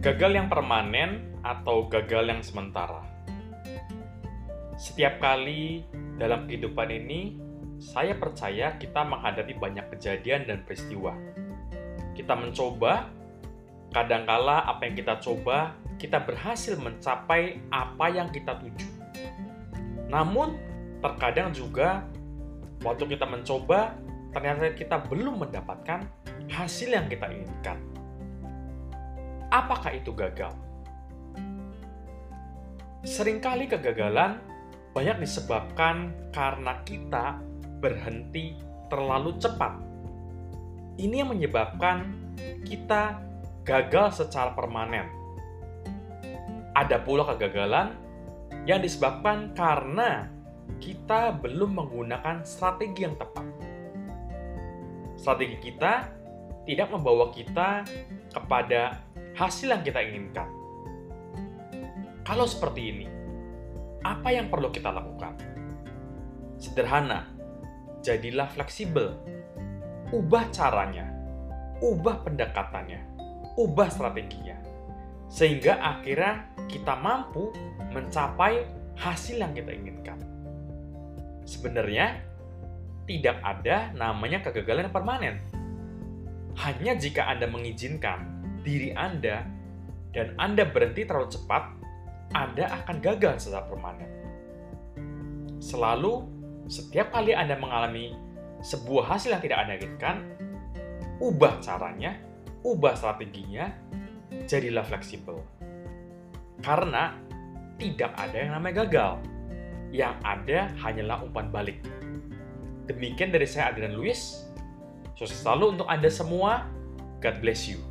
Gagal yang permanen atau gagal yang sementara. Setiap kali dalam kehidupan ini, saya percaya kita menghadapi banyak kejadian dan peristiwa. Kita mencoba, kadangkala apa yang kita coba, kita berhasil mencapai apa yang kita tuju. Namun, terkadang juga waktu kita mencoba, ternyata kita belum mendapatkan hasil yang kita inginkan. Apakah itu gagal? Seringkali kegagalan banyak disebabkan karena kita berhenti terlalu cepat. Ini yang menyebabkan kita gagal secara permanen. Ada pula kegagalan yang disebabkan karena kita belum menggunakan strategi yang tepat. Strategi kita tidak membawa kita kepada hasil yang kita inginkan. Kalau seperti ini, apa yang perlu kita lakukan? Sederhana, jadilah fleksibel. Ubah caranya, ubah pendekatannya, ubah strateginya. Sehingga akhirnya kita mampu mencapai hasil yang kita inginkan. Sebenarnya, tidak ada namanya kegagalan permanen. Hanya jika Anda mengizinkan diri Anda dan Anda berhenti terlalu cepat, Anda akan gagal secara permanen. Selalu, setiap kali Anda mengalami sebuah hasil yang tidak Anda inginkan, ubah caranya, ubah strateginya, jadilah fleksibel. Karena tidak ada yang namanya gagal. Yang ada hanyalah umpan balik. Demikian dari saya Adrian Luis. Sukses selalu untuk Anda semua. God bless you.